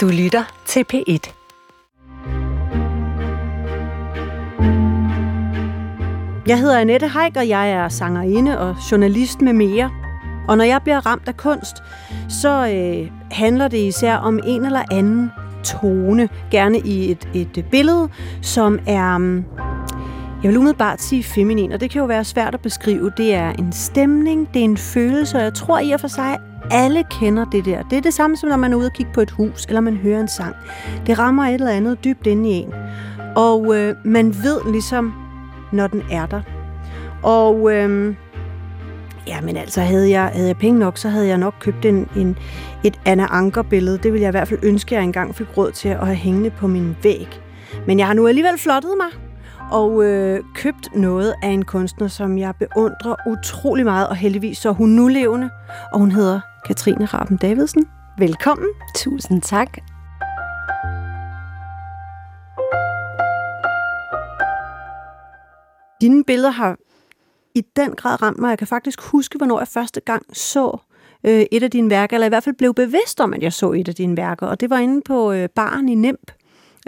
Du lytter til P1. Jeg hedder Annette Heik, og jeg er sangerinde og journalist med mere. Og når jeg bliver ramt af kunst, så øh, handler det især om en eller anden tone, gerne i et, et billede, som er, mm, jeg vil umiddelbart sige feminin, og det kan jo være svært at beskrive. Det er en stemning, det er en følelse, og jeg tror i og for sig, alle kender det der. Det er det samme som når man er ude og kigge på et hus, eller man hører en sang. Det rammer et eller andet dybt inde i en. Og øh, man ved ligesom, når den er der. Og øh, ja, men altså, havde jeg, havde jeg penge nok, så havde jeg nok købt en, en, et Anna Anker-billede. Det ville jeg i hvert fald ønske, at jeg engang fik råd til at have hængende på min væg. Men jeg har nu alligevel flottet mig og øh, købt noget af en kunstner, som jeg beundrer utrolig meget, og heldigvis så er hun nu levende, og hun hedder Katrine Raben Davidsen. Velkommen. Tusind tak. Dine billeder har i den grad ramt mig. Jeg kan faktisk huske, hvornår jeg første gang så øh, et af dine værker, eller i hvert fald blev bevidst om, at jeg så et af dine værker, og det var inde på øh, baren i Nemp.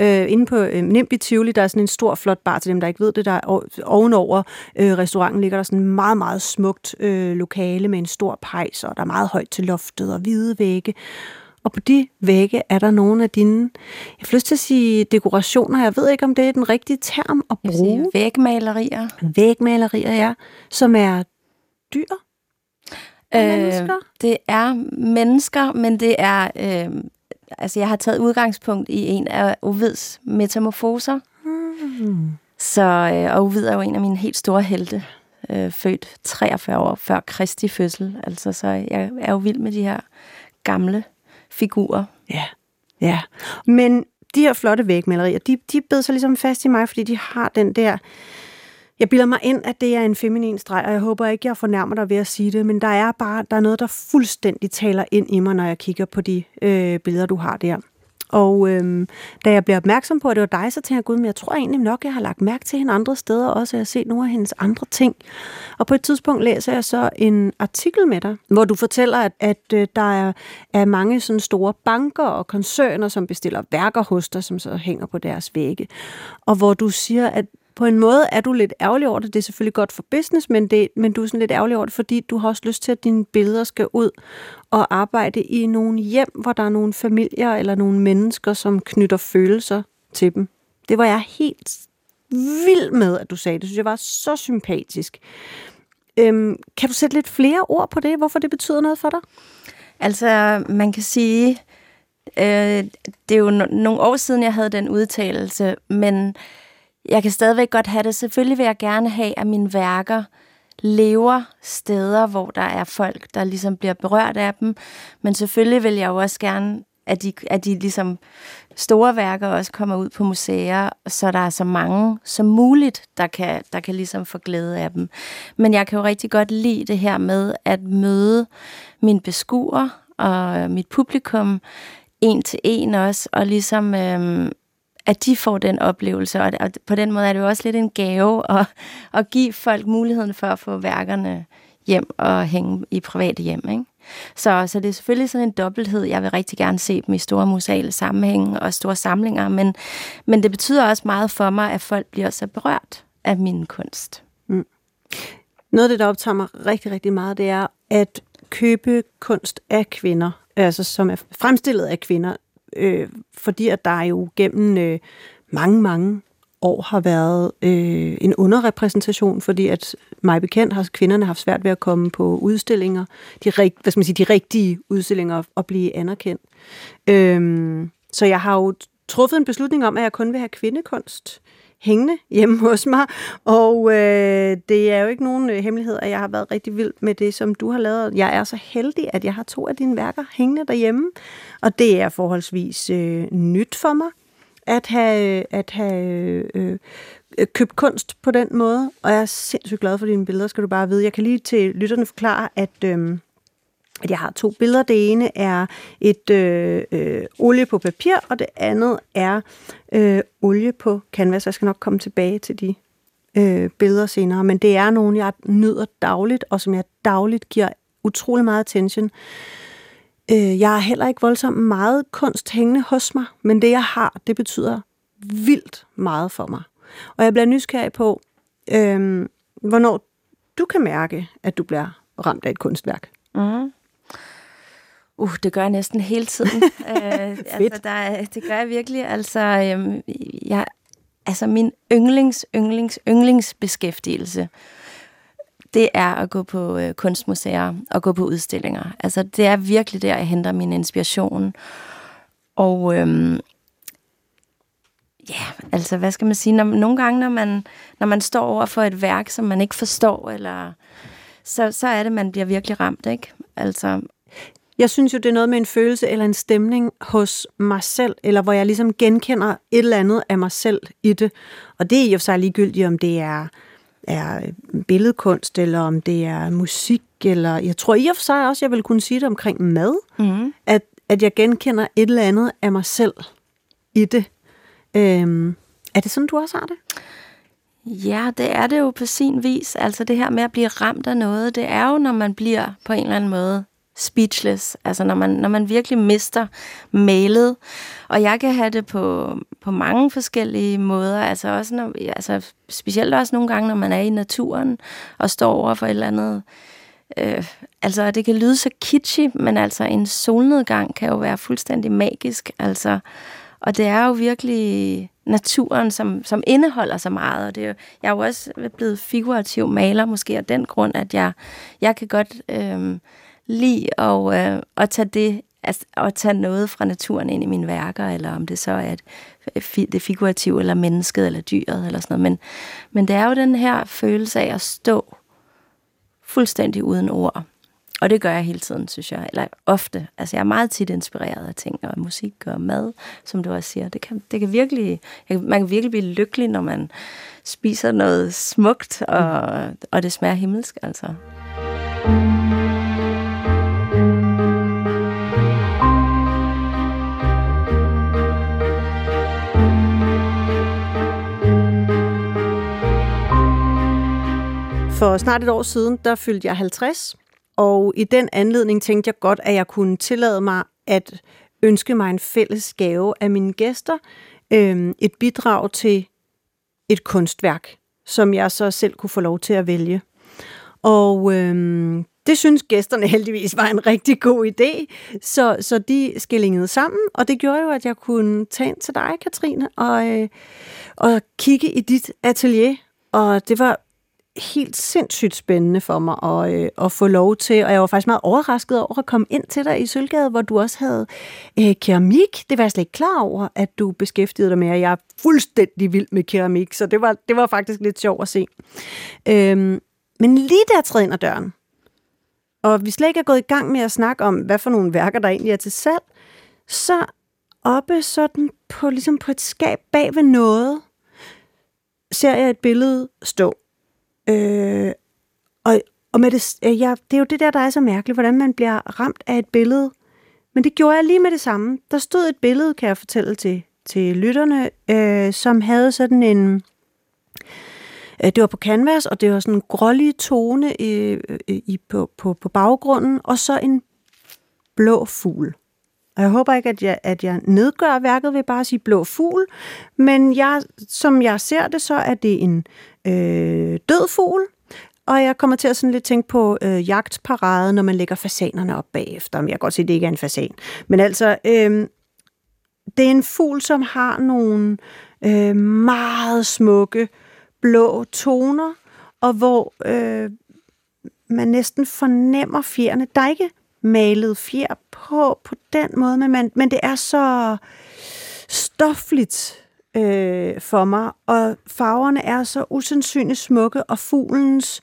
Øh, inde på øh, Nemp i Tivoli, der er sådan en stor, flot bar til dem, der ikke ved det. Der ovenover øh, restauranten ligger der sådan en meget, meget smukt øh, lokale med en stor pejs, og der er meget højt til loftet og hvide vægge. Og på de vægge er der nogle af dine, jeg får lyst til at sige dekorationer, jeg ved ikke, om det er den rigtige term at bruge. vægmalerier. Vægmalerier, ja, som er dyr. Øh, mennesker? Det er mennesker, men det er... Øh, altså, jeg har taget udgangspunkt i en af Ovids metamorfoser. Hmm. Så, øh, og Ovid er jo en af mine helt store helte. Øh, født 43 år før Kristi fødsel. Altså, så jeg er jo vild med de her gamle figurer. Ja, ja. Men de her flotte vægmalerier, de, de bed sig ligesom fast i mig, fordi de har den der... Jeg bilder mig ind, at det er en feminin streg, og jeg håber ikke, jeg fornærmer dig ved at sige det, men der er bare der er noget, der fuldstændig taler ind i mig, når jeg kigger på de øh, billeder, du har der. Og øhm, da jeg blev opmærksom på, at det var dig, så tænker jeg, gud, men jeg tror egentlig nok, at jeg har lagt mærke til hende andre steder også, og jeg har set nogle af hendes andre ting. Og på et tidspunkt læser jeg så en artikel med dig, hvor du fortæller, at, at øh, der er, er mange sådan store banker og koncerner, som bestiller værker hos dig, som så hænger på deres vægge. Og hvor du siger, at på en måde er du lidt ærgerlig over det. Det er selvfølgelig godt for business, men, det, men du er sådan lidt ærgerlig over det, fordi du har også lyst til, at dine billeder skal ud og arbejde i nogle hjem, hvor der er nogle familier eller nogle mennesker, som knytter følelser til dem. Det var jeg helt vild med, at du sagde det. synes jeg var så sympatisk. Øhm, kan du sætte lidt flere ord på det, hvorfor det betyder noget for dig? Altså, man kan sige, øh, det er jo no- nogle år siden, jeg havde den udtalelse, men jeg kan stadigvæk godt have det. Selvfølgelig vil jeg gerne have, at mine værker lever steder, hvor der er folk, der ligesom bliver berørt af dem. Men selvfølgelig vil jeg jo også gerne, at de, at de ligesom store værker også kommer ud på museer, så der er så mange som muligt, der kan, der kan ligesom få glæde af dem. Men jeg kan jo rigtig godt lide det her med at møde min beskuer og mit publikum en til en også, og ligesom Øh, at de får den oplevelse, og, og på den måde er det jo også lidt en gave at, at give folk muligheden for at få værkerne hjem og hænge i private hjem. Ikke? Så, så det er selvfølgelig sådan en dobbelthed. Jeg vil rigtig gerne se dem i store museale sammenhænge og store samlinger, men, men det betyder også meget for mig, at folk bliver så berørt af min kunst. Mm. Noget af det, der optager mig rigtig, rigtig meget, det er at købe kunst af kvinder, altså som er fremstillet af kvinder, øh, fordi at der jo gennem øh, mange, mange år har været øh, en underrepræsentation, fordi at mig bekendt har kvinderne haft svært ved at komme på udstillinger, de, rigt, hvad skal man sige, de rigtige udstillinger og blive anerkendt. Øh, så jeg har jo truffet en beslutning om, at jeg kun vil have kvindekunst hængende hjemme hos mig. Og øh, det er jo ikke nogen øh, hemmelighed, at jeg har været rigtig vild med det, som du har lavet. Jeg er så heldig, at jeg har to af dine værker hængende derhjemme. Og det er forholdsvis øh, nyt for mig at have, øh, at have øh, øh, købt kunst på den måde. Og jeg er sindssygt glad for dine billeder, skal du bare vide. Jeg kan lige til lytterne forklare, at... Øh, at jeg har to billeder. Det ene er et øh, øh, olie på papir, og det andet er øh, olie på canvas. Jeg skal nok komme tilbage til de øh, billeder senere, men det er nogle, jeg nyder dagligt, og som jeg dagligt giver utrolig meget attention. Øh, jeg har heller ikke voldsomt meget kunst hængende hos mig, men det jeg har, det betyder vildt meget for mig. Og jeg bliver nysgerrig på, øh, hvornår du kan mærke, at du bliver ramt af et kunstværk. Mm. Uh, det gør jeg næsten hele tiden. uh, altså, der er, det gør jeg virkelig. Altså, øhm, jeg, altså min yndlings, yndlings, yndlingsbeskæftigelse, det er at gå på øh, kunstmuseer og gå på udstillinger. Altså, det er virkelig der, jeg henter min inspiration. Og øhm, ja, altså, hvad skal man sige? Når, nogle gange, når man, når man står over for et værk, som man ikke forstår, eller så, så er det, man bliver virkelig ramt, ikke? Altså, jeg synes jo, det er noget med en følelse eller en stemning hos mig selv, eller hvor jeg ligesom genkender et eller andet af mig selv i det. Og det er i og for sig ligegyldigt, om det er, er billedkunst, eller om det er musik, eller jeg tror i og for sig også, jeg vil kunne sige det omkring mad, mm. at, at jeg genkender et eller andet af mig selv i det. Øhm, er det sådan, du også har det? Ja, det er det jo på sin vis. Altså det her med at blive ramt af noget, det er jo, når man bliver på en eller anden måde speechless. Altså når man, når man virkelig mister mailet. Og jeg kan have det på, på mange forskellige måder. Altså, også når, altså specielt også nogle gange, når man er i naturen og står over for et eller andet. Øh, altså det kan lyde så kitschy, men altså en solnedgang kan jo være fuldstændig magisk. Altså, og det er jo virkelig naturen, som, som indeholder så meget. Og det er jo, jeg er jo også blevet figurativ maler, måske af den grund, at jeg, jeg kan godt øh, lide at, øh, at tage det altså, at tage noget fra naturen ind i mine værker, eller om det så er et, det figurative, eller mennesket, eller dyret, eller sådan noget. Men, men det er jo den her følelse af at stå fuldstændig uden ord. Og det gør jeg hele tiden, synes jeg. Eller ofte. Altså, jeg er meget tit inspireret af ting, og musik og mad, som du også siger. Det kan, det kan virkelig, man kan virkelig blive lykkelig, når man spiser noget smukt, og, og det smager himmelsk, altså. For snart et år siden, der fyldte jeg 50, og i den anledning tænkte jeg godt, at jeg kunne tillade mig at ønske mig en fælles gave af mine gæster. Øh, et bidrag til et kunstværk, som jeg så selv kunne få lov til at vælge. Og øh, det synes gæsterne heldigvis var en rigtig god idé, så, så de skillingede sammen, og det gjorde jo, at jeg kunne tage ind til dig, Katrine, og, øh, og kigge i dit atelier. Og det var helt sindssygt spændende for mig at, øh, at få lov til, og jeg var faktisk meget overrasket over at komme ind til dig i Sølvgade, hvor du også havde øh, keramik. Det var jeg slet ikke klar over, at du beskæftigede dig med, og jeg er fuldstændig vild med keramik, så det var, det var faktisk lidt sjovt at se. Øhm, men lige der træder ind ad døren, og vi slet ikke er gået i gang med at snakke om, hvad for nogle værker, der egentlig er til salg, så oppe sådan på, ligesom på et skab bag ved noget, ser jeg et billede stå. Øh, og, og med det, øh, ja, det er jo det der, der er så mærkeligt, hvordan man bliver ramt af et billede. Men det gjorde jeg lige med det samme. Der stod et billede, kan jeg fortælle til, til lytterne, øh, som havde sådan en... Øh, det var på canvas, og det var sådan en grålig tone i, øh, i, på, på, på baggrunden, og så en blå fugl. Og jeg håber ikke, at jeg, at jeg nedgør værket ved bare at sige blå fugl, men jeg, som jeg ser det, så er det en øh, død fugl, og jeg kommer til at sådan lidt tænke på øh, jagtparade, når man lægger fasanerne op bagefter. Jeg kan godt se, at det ikke er en fasan. Men altså, øh, det er en fugl, som har nogle øh, meget smukke blå toner, og hvor øh, man næsten fornemmer fjerne. Der er ikke malet fjer på på den måde, men, man, men det er så stofligt øh, for mig, og farverne er så usandsynligt smukke, og fuglens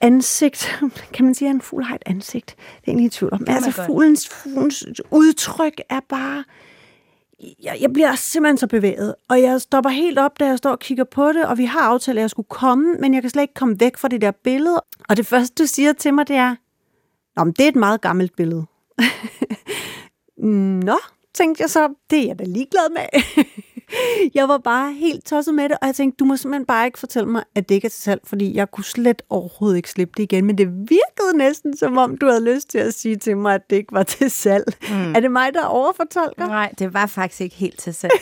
ansigt, kan man sige, at en fugl har et ansigt? Det er egentlig i tvivl om. Altså, fuglens, fuglens udtryk er bare... Jeg, jeg bliver simpelthen så bevæget, og jeg stopper helt op, da jeg står og kigger på det, og vi har aftalt, at jeg skulle komme, men jeg kan slet ikke komme væk fra det der billede. Og det første, du siger til mig, det er, Nå, men det er et meget gammelt billede. Nå, tænkte jeg så, det er jeg da ligeglad med. jeg var bare helt tosset med det, og jeg tænkte, du må simpelthen bare ikke fortælle mig, at det ikke er til salg, fordi jeg kunne slet overhovedet ikke slippe det igen, men det virkede næsten, som om du havde lyst til at sige til mig, at det ikke var til salg. Mm. Er det mig, der overfortolker? Nej, det var faktisk ikke helt til salg.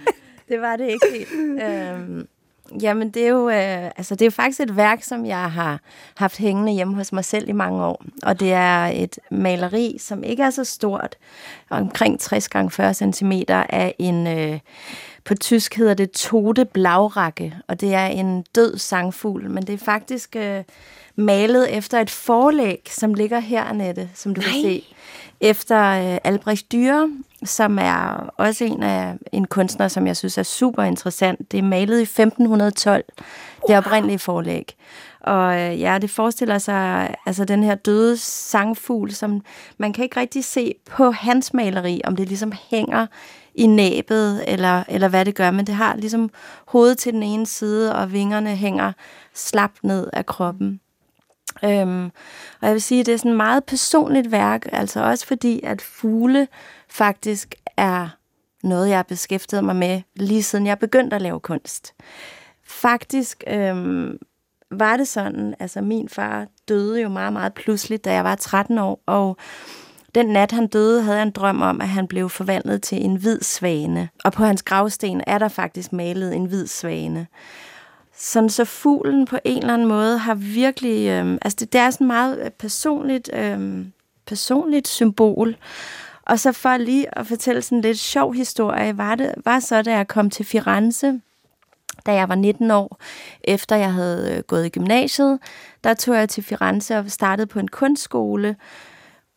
det var det ikke helt. Øhm, Jamen, det er, jo, øh, altså, det er jo faktisk et værk, som jeg har haft hængende hjemme hos mig selv i mange år. Og det er et maleri, som ikke er så stort, omkring 60 x 40 cm, af en, øh, på tysk hedder det Tote Blaurække, og det er en død sangfugl, men det er faktisk øh, malet efter et forlæg, som ligger her, Annette, som du Nej. kan se efter øh, Albrecht Dyre, som er også en af en kunstner, som jeg synes er super interessant. Det er malet i 1512, wow. det oprindelige forlæg. Og øh, ja, det forestiller sig altså den her døde sangfugl, som man kan ikke rigtig se på hans maleri, om det ligesom hænger i næbet, eller, eller hvad det gør, men det har ligesom hovedet til den ene side, og vingerne hænger slap ned af kroppen. Øhm, og jeg vil sige, at det er sådan et meget personligt værk, altså også fordi, at fugle faktisk er noget, jeg har beskæftiget mig med, lige siden jeg begyndte at lave kunst. Faktisk øhm, var det sådan, altså min far døde jo meget, meget pludseligt, da jeg var 13 år, og den nat han døde, havde jeg en drøm om, at han blev forvandlet til en hvid svane. Og på hans gravsten er der faktisk malet en hvid svane. Sådan så fuglen på en eller anden måde har virkelig, Øhm, altså det, det er sådan meget øh, personligt, øhm, personligt symbol. Og så for lige at fortælle sådan en lidt sjov historie, var det var så, da jeg kom til Firenze, da jeg var 19 år, efter jeg havde øh, gået i gymnasiet, der tog jeg til Firenze og startede på en kunstskole,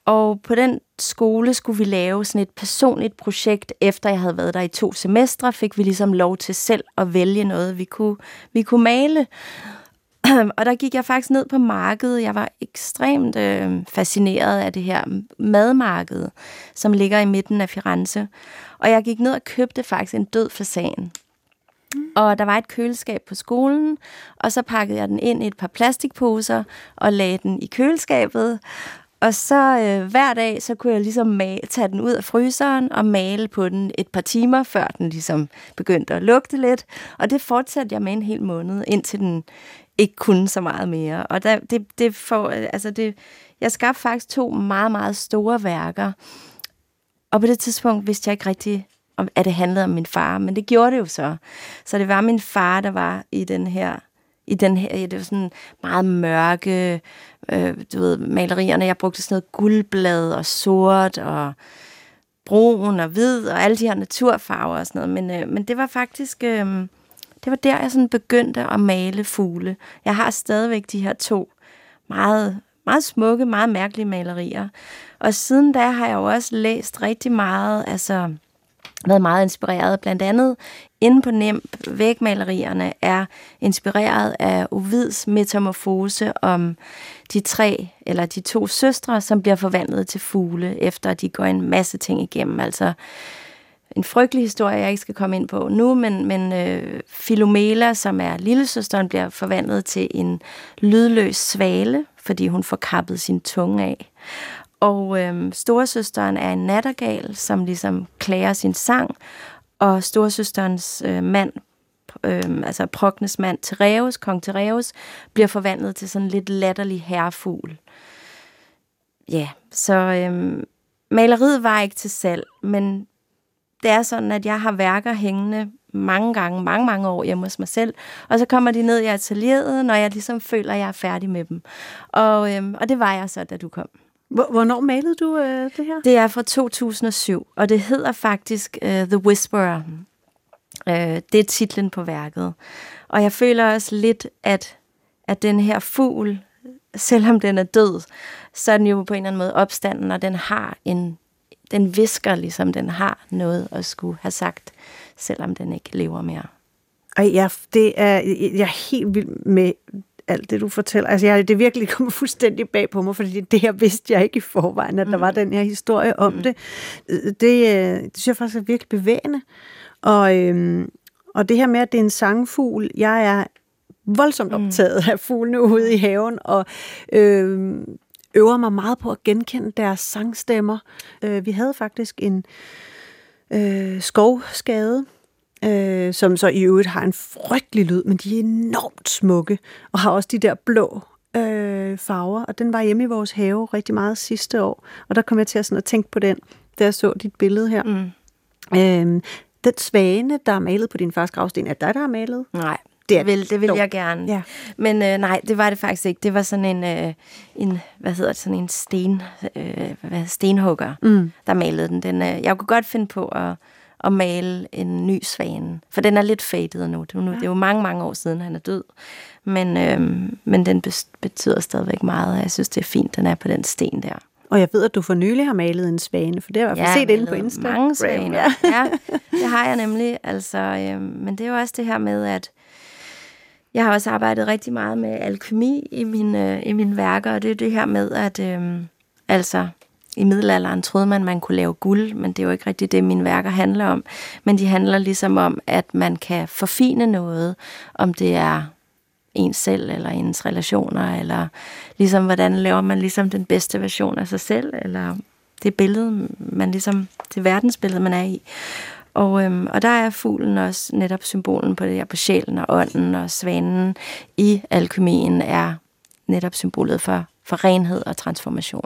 og på den skole skulle vi lave sådan et personligt projekt. Efter jeg havde været der i to semestre, fik vi ligesom lov til selv at vælge noget, vi kunne, vi kunne male. Og der gik jeg faktisk ned på markedet. Jeg var ekstremt øh, fascineret af det her madmarked, som ligger i midten af Firenze. Og jeg gik ned og købte faktisk en død fasan. Mm. Og der var et køleskab på skolen, og så pakkede jeg den ind i et par plastikposer og lagde den i køleskabet. Og så øh, hver dag, så kunne jeg ligesom male, tage den ud af fryseren og male på den et par timer, før den ligesom begyndte at lugte lidt. Og det fortsatte jeg med en hel måned, indtil den ikke kunne så meget mere. Og der, det, det får, øh, altså det, jeg skabte faktisk to meget, meget store værker. Og på det tidspunkt vidste jeg ikke rigtig, om, at det handlede om min far, men det gjorde det jo så. Så det var min far, der var i den her i den her, det var sådan meget mørke, øh, du ved, malerierne. Jeg brugte sådan noget guldblad og sort og brun og hvid og alle de her naturfarver og sådan noget. Men, øh, men det var faktisk, øh, det var der, jeg sådan begyndte at male fugle. Jeg har stadigvæk de her to meget, meget smukke, meget mærkelige malerier. Og siden da har jeg jo også læst rigtig meget, altså været meget inspireret. Blandt andet inde på Nem, vægmalerierne er inspireret af Ovids metamorfose om de tre eller de to søstre, som bliver forvandlet til fugle, efter at de går en masse ting igennem. Altså en frygtelig historie, jeg ikke skal komme ind på nu, men, men øh, Filomela, som er lillesøsteren, bliver forvandlet til en lydløs svale, fordi hun får kappet sin tunge af. Og øh, storesøsteren er en nattergal, som ligesom klager sin sang, og storesøsterens øh, mand, øh, altså Prognes mand, Tereus, kong Tereus, bliver forvandlet til sådan en lidt latterlig herrefugl. Ja, så øhm, maleriet var ikke til salg, men det er sådan, at jeg har værker hængende mange gange, mange, mange år hjemme hos mig selv, og så kommer de ned i atelieret, når jeg ligesom føler, at jeg er færdig med dem. Og, øhm, og det var jeg så, da du kom. Hvornår malede du øh, det her? Det er fra 2007, og det hedder faktisk uh, The Whisperer. Uh, det er titlen på værket. Og jeg føler også lidt, at, at den her fugl, selvom den er død, så er den jo på en eller anden måde opstanden, og den har en, den visker ligesom, den har noget at skulle have sagt, selvom den ikke lever mere. Og ja, det er, jeg er helt vild med alt det, du fortæller. Altså, jeg, det virkelig kommer fuldstændig bag på mig, fordi det her vidste jeg ikke i forvejen, at mm. der var den her historie om mm. det. Det, det synes jeg faktisk er virkelig bevægende. Og, øhm, og det her med, at det er en sangfugl, jeg er voldsomt mm. optaget mm. af fuglene ude i haven, og øhm, øver mig meget på at genkende deres sangstemmer. Øh, vi havde faktisk en øh, skovskade, øh, som så i øvrigt har en frygtelig lyd, men de er enormt smukke, og har også de der blå øh, farver, og den var hjemme i vores have rigtig meget sidste år, og der kom jeg til at, sådan at tænke på den, da jeg så dit billede her. Mm. Øh, den svane, der er malet på din fars gravsten, er dig, der har malet? Nej, det, er, vil, det vil jeg gerne. Ja. Men øh, nej, det var det faktisk ikke. Det var sådan en, øh, en hvad hedder det, sådan en sten, øh, hvad, stenhugger, mm. der malede den. den øh, jeg kunne godt finde på at, at male en ny svane, for den er lidt faded nu. Det er, nu, ja. det er jo mange, mange år siden, han er død. Men, øh, men den betyder stadigvæk meget, og jeg synes, det er fint, den er på den sten der. Og jeg ved, at du for nylig har malet en svane, for det har jeg ja, set inde på Instagram. mange svaner. Ja. ja, det har jeg nemlig. Altså, øh, men det er jo også det her med, at jeg har også arbejdet rigtig meget med alkemi i mine, i mine værker, og det er det her med, at øh, altså, i middelalderen troede man, man kunne lave guld, men det er jo ikke rigtigt det, mine værker handler om. Men de handler ligesom om, at man kan forfine noget, om det er ens selv, eller ens relationer, eller ligesom, hvordan laver man ligesom den bedste version af sig selv, eller det billede, man ligesom, det verdensbillede, man er i. Og, øhm, og der er fuglen også netop symbolen på det her, på sjælen og ånden og svanen i alkymien er netop symbolet for, for renhed og transformation.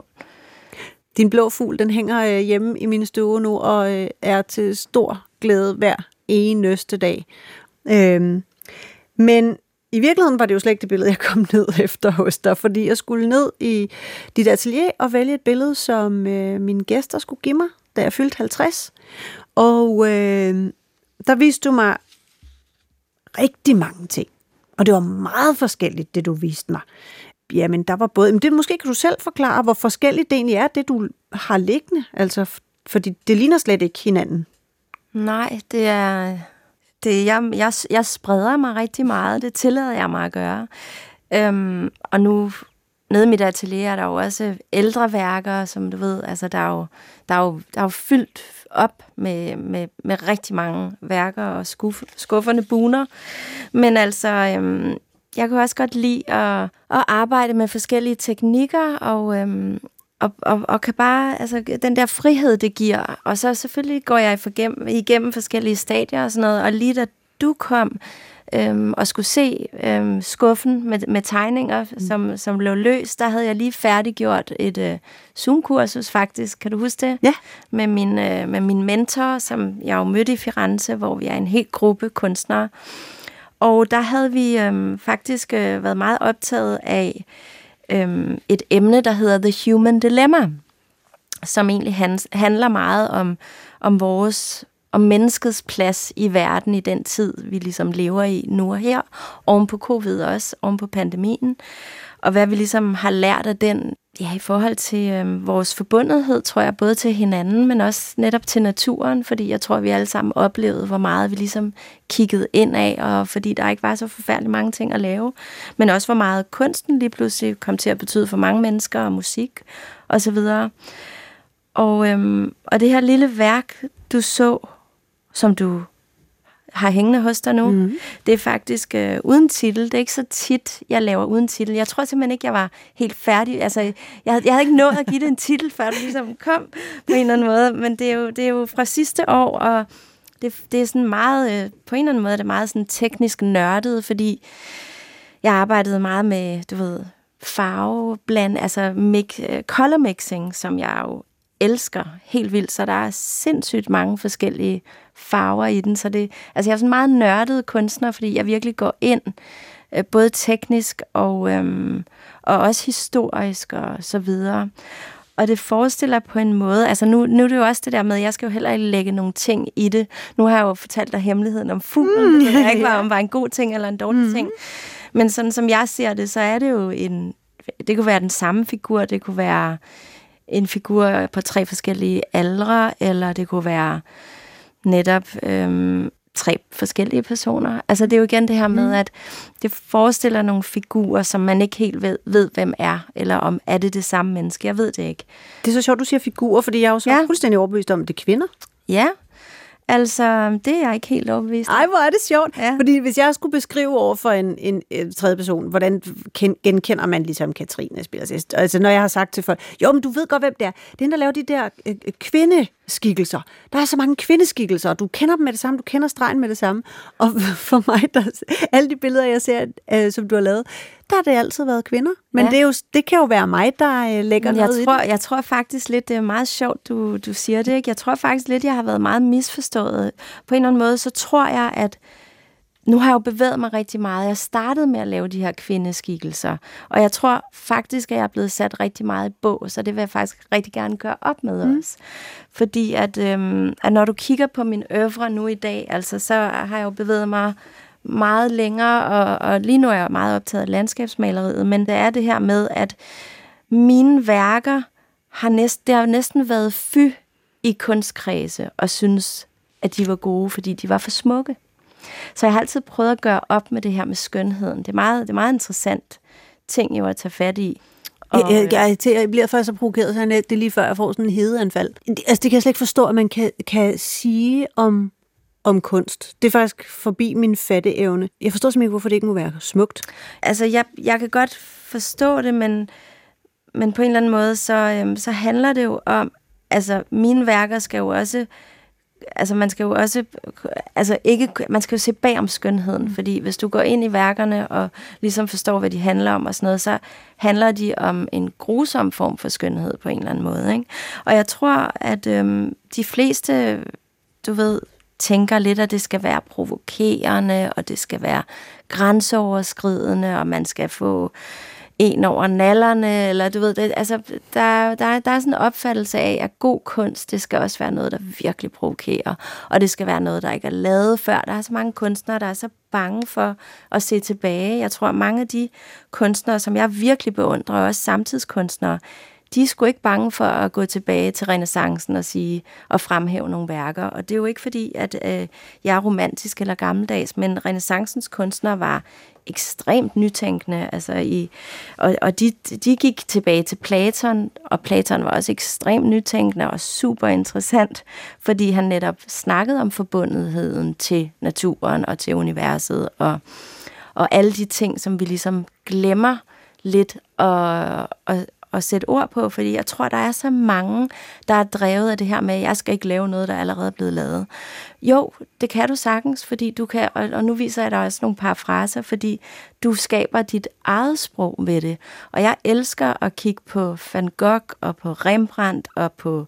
Din blå fugl, den hænger øh, hjemme i min stue nu og øh, er til stor glæde hver eneste dag. Øhm, men i virkeligheden var det jo slet ikke det billede, jeg kom ned efter hos dig, fordi jeg skulle ned i dit atelier og vælge et billede, som øh, mine gæster skulle give mig, da jeg fyldte 50. Og øh, der viste du mig rigtig mange ting. Og det var meget forskelligt, det du viste mig. Jamen, der var både... Men det måske kan du selv forklare, hvor forskelligt det egentlig er, det du har liggende. Altså, fordi det ligner slet ikke hinanden. Nej, det er... Det, jeg, jeg, jeg spreder mig rigtig meget. Det tillader jeg mig at gøre. Øhm, og nu nede i mit atelier er der jo også ældre værker, som du ved, altså der er jo, der er jo, der er jo fyldt op med, med, med rigtig mange værker og skuff, skufferne buner. Men altså, øhm, jeg kan også godt lide at, at arbejde med forskellige teknikker, og, øhm, og, og, og kan bare, altså den der frihed, det giver. Og så selvfølgelig går jeg igennem, igennem forskellige stadier og sådan noget, og lige da du kom, øhm, og skulle se øhm, skuffen med, med tegninger, mm. som, som lå løs, der havde jeg lige færdiggjort et øh, Zoom-kursus faktisk, kan du huske det? Ja. Med min, øh, med min mentor, som jeg jo mødte i Firenze, hvor vi er en helt gruppe kunstnere. Og der havde vi øhm, faktisk øh, været meget optaget af øhm, et emne, der hedder The Human Dilemma, som egentlig handler meget om, om vores om menneskets plads i verden i den tid, vi ligesom lever i nu og her, oven på covid også, oven på pandemien, og hvad vi ligesom har lært af den, ja, i forhold til øh, vores forbundethed, tror jeg, både til hinanden, men også netop til naturen, fordi jeg tror, vi alle sammen oplevede, hvor meget vi ligesom kiggede ind af, og fordi der ikke var så forfærdeligt mange ting at lave, men også hvor meget kunsten lige pludselig kom til at betyde for mange mennesker, og musik, og så videre. Og, øhm, og det her lille værk, du så, som du har hængende hos dig nu. Mm. Det er faktisk øh, uden titel. Det er ikke så tit, jeg laver uden titel. Jeg tror simpelthen ikke, jeg var helt færdig. Altså, jeg, havde, jeg havde ikke nået at give det en titel, før du ligesom kom på en eller anden måde. Men det er jo, det er jo fra sidste år, og det, det er sådan meget, øh, på en eller anden måde, det er meget sådan teknisk nørdet, fordi jeg arbejdede meget med, du ved, farve, bland, altså mix, uh, color mixing, som jeg jo elsker helt vildt, så der er sindssygt mange forskellige farver i den. Så det, altså jeg er sådan meget nørdet kunstner, fordi jeg virkelig går ind, øh, både teknisk og, øhm, og også historisk og så videre. Og det forestiller på en måde, altså nu, nu er det jo også det der med, at jeg skal jo heller ikke lægge nogle ting i det. Nu har jeg jo fortalt dig hemmeligheden om fuglen, mm, det ved jeg ikke, var, om var en god ting eller en dårlig mm. ting. Men sådan som jeg ser det, så er det jo en, det kunne være den samme figur, det kunne være en figur på tre forskellige aldre, eller det kunne være netop øhm, tre forskellige personer. Altså det er jo igen det her med, mm. at det forestiller nogle figurer, som man ikke helt ved, ved, hvem er, eller om er det det samme menneske. Jeg ved det ikke. Det er så sjovt, du siger figurer, fordi jeg er jo så ja. fuldstændig overbevist om, at det er kvinder. Ja, Altså, det er jeg ikke helt overbevist. Ej, hvor er det sjovt. Ja. Fordi hvis jeg skulle beskrive over for en, en, en tredje person, hvordan genkender man ligesom Katrine spiller Altså, når jeg har sagt til folk, jo, men du ved godt, hvem det er. Det er den, der laver de der øh, øh, kvindeskikkelser. Der er så mange kvindeskikkelser, og du kender dem med det samme, du kender stregen med det samme. Og for mig, der, alle de billeder, jeg ser, øh, som du har lavet, der har det altid været kvinder. Men ja. det, er jo, det kan jo være mig, der øh, lægger jeg noget tror, i det. Jeg tror faktisk lidt, det er meget sjovt, du, du siger det. Ikke? Jeg tror faktisk lidt, jeg har været meget misforstået. På en eller anden måde, så tror jeg, at nu har jeg jo bevæget mig rigtig meget. Jeg startede med at lave de her kvindeskikkelser, og jeg tror faktisk, at jeg er blevet sat rigtig meget i bås, så det vil jeg faktisk rigtig gerne gøre op med mm. os. Fordi at, øhm, at når du kigger på min øvre nu i dag, altså så har jeg jo bevæget mig meget længere, og, og lige nu er jeg meget optaget af landskabsmaleriet, men det er det her med, at mine værker har, næst, det har næsten været fy i kunstkredse, og synes, at de var gode, fordi de var for smukke. Så jeg har altid prøvet at gøre op med det her med skønheden. Det er meget, det er meget interessant ting jo at tage fat i. Og, jeg, jeg, jeg, jeg bliver faktisk så provokeret, så det er lige før, jeg får sådan en hedeanfald. Altså, det kan jeg slet ikke forstå, at man kan, kan sige om om kunst. Det er faktisk forbi min fatteevne. Jeg forstår simpelthen ikke, hvorfor det ikke må være smukt. Altså, jeg, jeg kan godt forstå det, men, men på en eller anden måde, så, øhm, så handler det jo om, altså, mine værker skal jo også altså man skal jo også altså ikke man skal jo se bag om skønheden, mm. fordi hvis du går ind i værkerne og ligesom forstår hvad de handler om og sådan noget, så handler de om en grusom form for skønhed på en eller anden måde, ikke? Og jeg tror at øhm, de fleste du ved tænker lidt, at det skal være provokerende, og det skal være grænseoverskridende, og man skal få en over nallerne, eller du ved, det, altså, der, der, der er sådan en opfattelse af, at god kunst, det skal også være noget, der virkelig provokerer, og det skal være noget, der ikke er lavet før. Der er så mange kunstnere, der er så bange for at se tilbage. Jeg tror, at mange af de kunstnere, som jeg virkelig beundrer, også samtidskunstnere, de er sgu ikke bange for at gå tilbage til renaissancen og sige og fremhæve nogle værker. Og det er jo ikke fordi, at øh, jeg er romantisk eller gammeldags, men renaissancens kunstnere var ekstremt nytænkende, altså i, og, og de, de gik tilbage til Platon, og Platon var også ekstremt nytænkende og super interessant, fordi han netop snakkede om forbundetheden til naturen og til universet, og, og alle de ting, som vi ligesom glemmer lidt, og, og, at sætte ord på, fordi jeg tror, der er så mange, der er drevet af det her med, at jeg skal ikke lave noget, der allerede er blevet lavet. Jo, det kan du sagtens, fordi du kan, og, og nu viser jeg dig også nogle par fraser, fordi du skaber dit eget sprog med det. Og jeg elsker at kigge på Van Gogh og på Rembrandt og på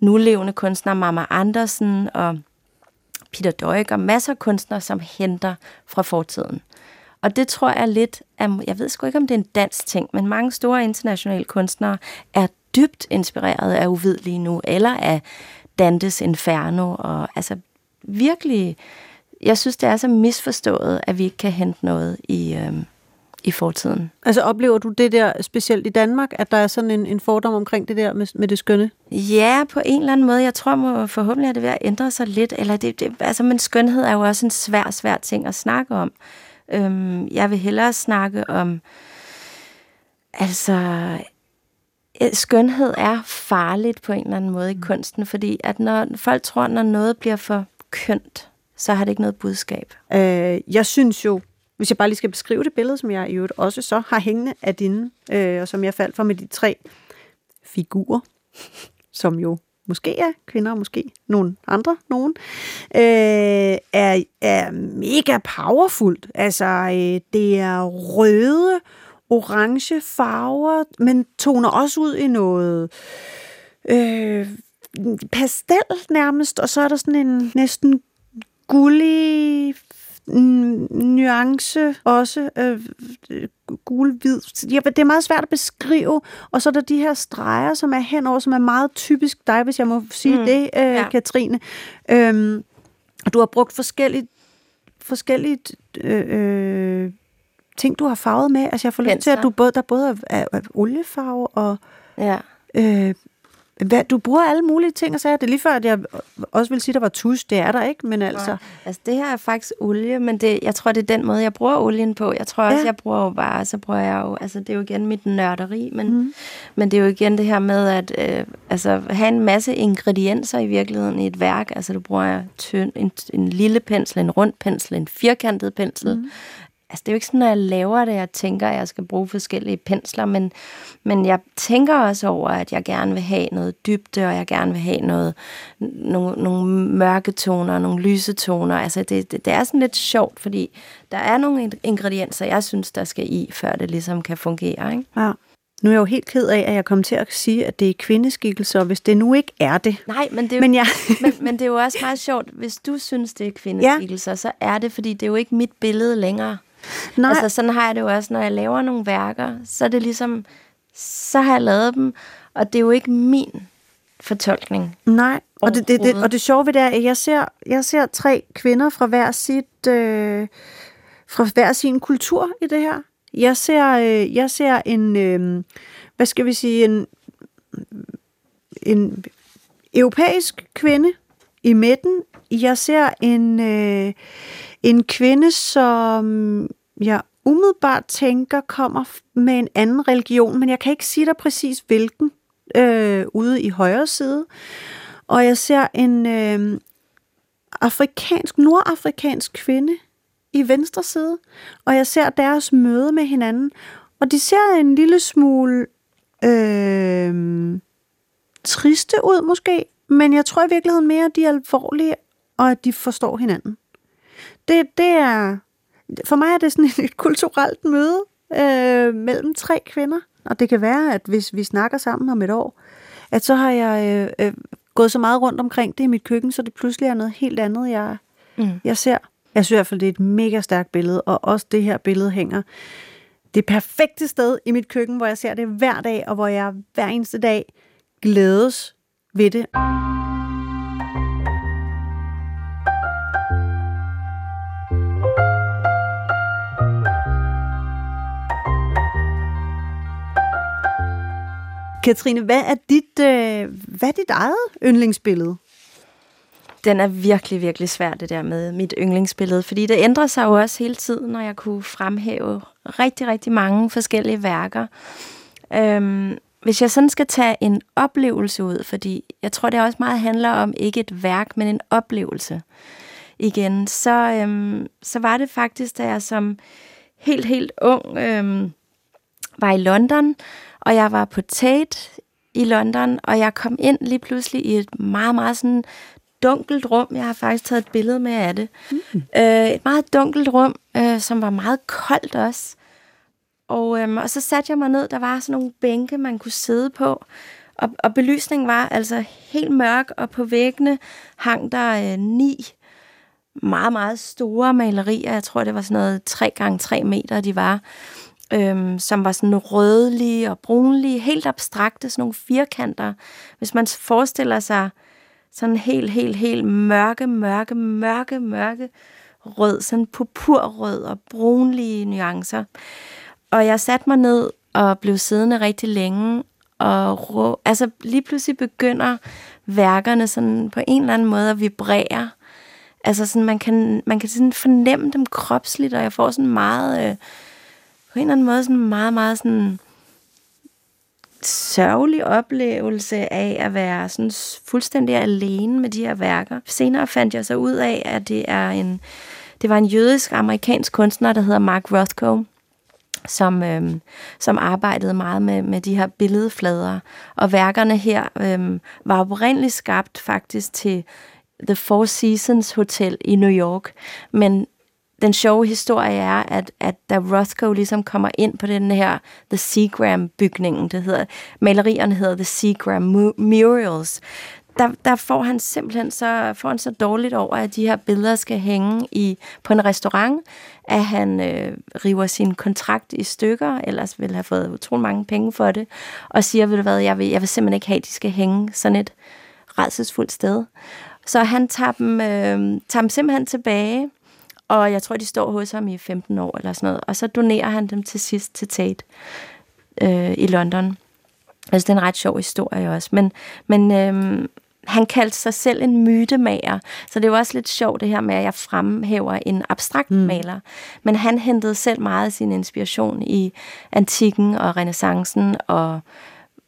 nulevende kunstner Mama Andersen og Peter Doig og masser af kunstnere, som henter fra fortiden. Og det tror jeg lidt, at, jeg ved sgu ikke, om det er en dansk ting, men mange store internationale kunstnere er dybt inspireret af Uvid lige nu, eller af Dantes Inferno, og altså virkelig, jeg synes, det er så misforstået, at vi ikke kan hente noget i, øhm, i fortiden. Altså oplever du det der specielt i Danmark, at der er sådan en, en fordom omkring det der med, med det skønne? Ja, på en eller anden måde. Jeg tror må, forhåbentlig er det ved at ændre sig lidt. Eller det, det, altså, men skønhed er jo også en svær, svær ting at snakke om. Øhm, jeg vil hellere snakke om, altså, øh, skønhed er farligt på en eller anden måde i mm. kunsten, fordi at når folk tror, når noget bliver for kønt, så har det ikke noget budskab. Øh, jeg synes jo, hvis jeg bare lige skal beskrive det billede, som jeg i øvrigt også så har hængende af dine, øh, og som jeg faldt for med de tre figurer, som jo måske er kvinder, måske nogle andre, nogen, øh, er, er mega powerfult. Altså, øh, det er røde, orange farver, men toner også ud i noget øh, pastel nærmest, og så er der sådan en næsten gullig nuance også, øh, gul-hvid. Ja, det er meget svært at beskrive, og så er der de her streger, som er henover, som er meget typisk dig, hvis jeg må sige mm. det, øh, ja. Katrine. Øhm, du har brugt forskellige, forskellige øh, øh, ting, du har farvet med. Altså, jeg får lyst til, at du både, der både er, er, er oliefarve og... Ja. Øh, hvad, du bruger alle mulige ting og sager. Det er lige før, at jeg også vil sige, at der var tus. Det er der ikke, men altså... Ja. Altså, det her er faktisk olie, men det, jeg tror, det er den måde, jeg bruger olien på. Jeg tror også, ja. jeg bruger jo bare, så bruger jeg jo... Altså, det er jo igen mit nørderi, men, mm. men det er jo igen det her med at øh, altså, have en masse ingredienser i virkeligheden i et værk. Altså, du bruger tynd, en, en lille pensel, en rund pensel, en firkantet pensel, mm altså det er jo ikke sådan, når jeg laver det, jeg tænker, at jeg skal bruge forskellige pensler, men, men jeg tænker også over, at jeg gerne vil have noget dybde, og jeg gerne vil have noget, nogle, nogle mørke toner, nogle lyse toner. Altså det, det, det er sådan lidt sjovt, fordi der er nogle ingredienser, jeg synes, der skal i, før det ligesom kan fungere. Ikke? Ja. Nu er jeg jo helt ked af, at jeg kom til at sige, at det er kvindeskikkelser, hvis det nu ikke er det. Nej, men det er jo, men, jeg... men, men det er jo også meget sjovt. Hvis du synes, det er kvindeskikkelser, ja. så er det, fordi det er jo ikke mit billede længere. Nej. Altså sådan har jeg det jo også, når jeg laver nogle værker, så er det ligesom, så har jeg lavet dem, og det er jo ikke min fortolkning. Nej, og det, det, det, og det sjove ved det er, at jeg ser, jeg ser tre kvinder fra hver sit, øh, fra hver sin kultur i det her. Jeg ser, øh, jeg ser en, øh, hvad skal vi sige, en, en europæisk kvinde i midten. Jeg ser en, øh, en kvinde, som jeg umiddelbart tænker kommer med en anden religion, men jeg kan ikke sige dig præcis hvilken, øh, ude i højre side. Og jeg ser en øh, afrikansk, nordafrikansk kvinde i venstre side, og jeg ser deres møde med hinanden, og de ser en lille smule øh, triste ud måske, men jeg tror i virkeligheden mere, at de er alvorlige, og at de forstår hinanden det, det er, for mig er det sådan et, kulturelt møde øh, mellem tre kvinder. Og det kan være, at hvis vi snakker sammen om et år, at så har jeg øh, øh, gået så meget rundt omkring det i mit køkken, så det pludselig er noget helt andet, jeg, mm. jeg ser. Jeg synes i hvert fald, det er et mega stærkt billede, og også det her billede hænger det perfekte sted i mit køkken, hvor jeg ser det hver dag, og hvor jeg hver eneste dag glædes ved det. Katrine, hvad er dit, øh, hvad er dit eget yndlingsbillede? Den er virkelig, virkelig svær, det der med mit yndlingsbillede, fordi det ændrer sig jo også hele tiden, når jeg kunne fremhæve rigtig, rigtig mange forskellige værker. Øhm, hvis jeg sådan skal tage en oplevelse ud, fordi jeg tror, det også meget handler om ikke et værk, men en oplevelse igen, så, øhm, så var det faktisk, da jeg som helt, helt ung øhm, var i London, og jeg var på Tate i London, og jeg kom ind lige pludselig i et meget, meget sådan dunkelt rum. Jeg har faktisk taget et billede med af det. Mm. Øh, et meget dunkelt rum, øh, som var meget koldt også. Og, øhm, og så satte jeg mig ned. Der var sådan nogle bænke, man kunne sidde på. Og, og belysningen var altså helt mørk, og på væggene hang der øh, ni meget, meget store malerier. Jeg tror, det var sådan noget 3 gange 3 meter, de var øhm, som var sådan rødlige og brunlige, helt abstrakte, sådan nogle firkanter. Hvis man forestiller sig sådan helt, helt, helt mørke, mørke, mørke, mørke rød, sådan purpurrød og brunlige nuancer. Og jeg satte mig ned og blev siddende rigtig længe, og rå, altså lige pludselig begynder værkerne sådan på en eller anden måde at vibrere. Altså sådan, man kan, man kan sådan fornemme dem kropsligt, og jeg får sådan meget... Øh, på en eller anden måde sådan meget, meget sådan sørgelig oplevelse af at være sådan fuldstændig alene med de her værker. Senere fandt jeg så ud af, at det er en det var en jødisk amerikansk kunstner, der hedder Mark Rothko, som, øhm, som arbejdede meget med, med de her billedflader. Og værkerne her øhm, var oprindeligt skabt faktisk til The Four Seasons Hotel i New York, men den sjove historie er, at, at da Rothko ligesom kommer ind på den her The Seagram-bygningen, det hedder, malerierne hedder The Seagram Murals, der, der får han simpelthen så, får han så dårligt over, at de her billeder skal hænge i, på en restaurant, at han øh, river sin kontrakt i stykker, ellers vil have fået utrolig mange penge for det, og siger, ved du hvad, jeg vil, jeg vil simpelthen ikke have, at de skal hænge sådan et redselsfuldt sted. Så han tager dem, øh, tager dem simpelthen tilbage, og jeg tror, de står hos ham i 15 år eller sådan noget. Og så donerer han dem til sidst til Tate øh, i London. Altså, det er en ret sjov historie også. Men, men øhm, han kaldte sig selv en mytemager, så det er jo også lidt sjovt det her med, at jeg fremhæver en abstrakt mm. maler. Men han hentede selv meget af sin inspiration i antikken og renaissancen, og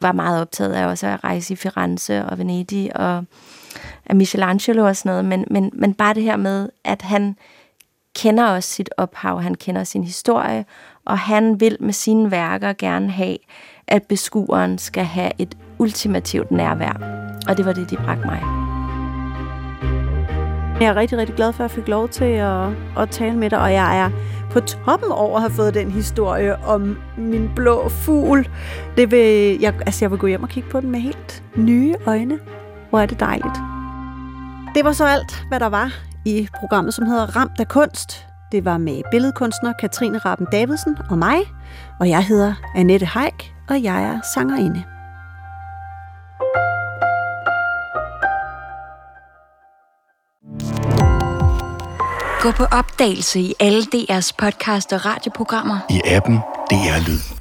var meget optaget af også at rejse i Firenze og Venedig og af Michelangelo og sådan noget. Men, men, men bare det her med, at han kender også sit ophav, han kender sin historie, og han vil med sine værker gerne have, at beskueren skal have et ultimativt nærvær. Og det var det, de bragte mig. Jeg er rigtig, rigtig glad for, at jeg fik lov til at, at tale med dig, og jeg er på toppen over at have fået den historie om min blå fugl. Det vil, jeg, altså jeg vil gå hjem og kigge på den med helt nye øjne. Hvor er det dejligt. Det var så alt, hvad der var i programmet, som hedder Ramt af kunst. Det var med billedkunstner Katrine Raben Davidsen og mig, og jeg hedder Annette Heik, og jeg er sangerinde. Gå på opdagelse i alle DR's podcast og radioprogrammer. I appen DR Lyd.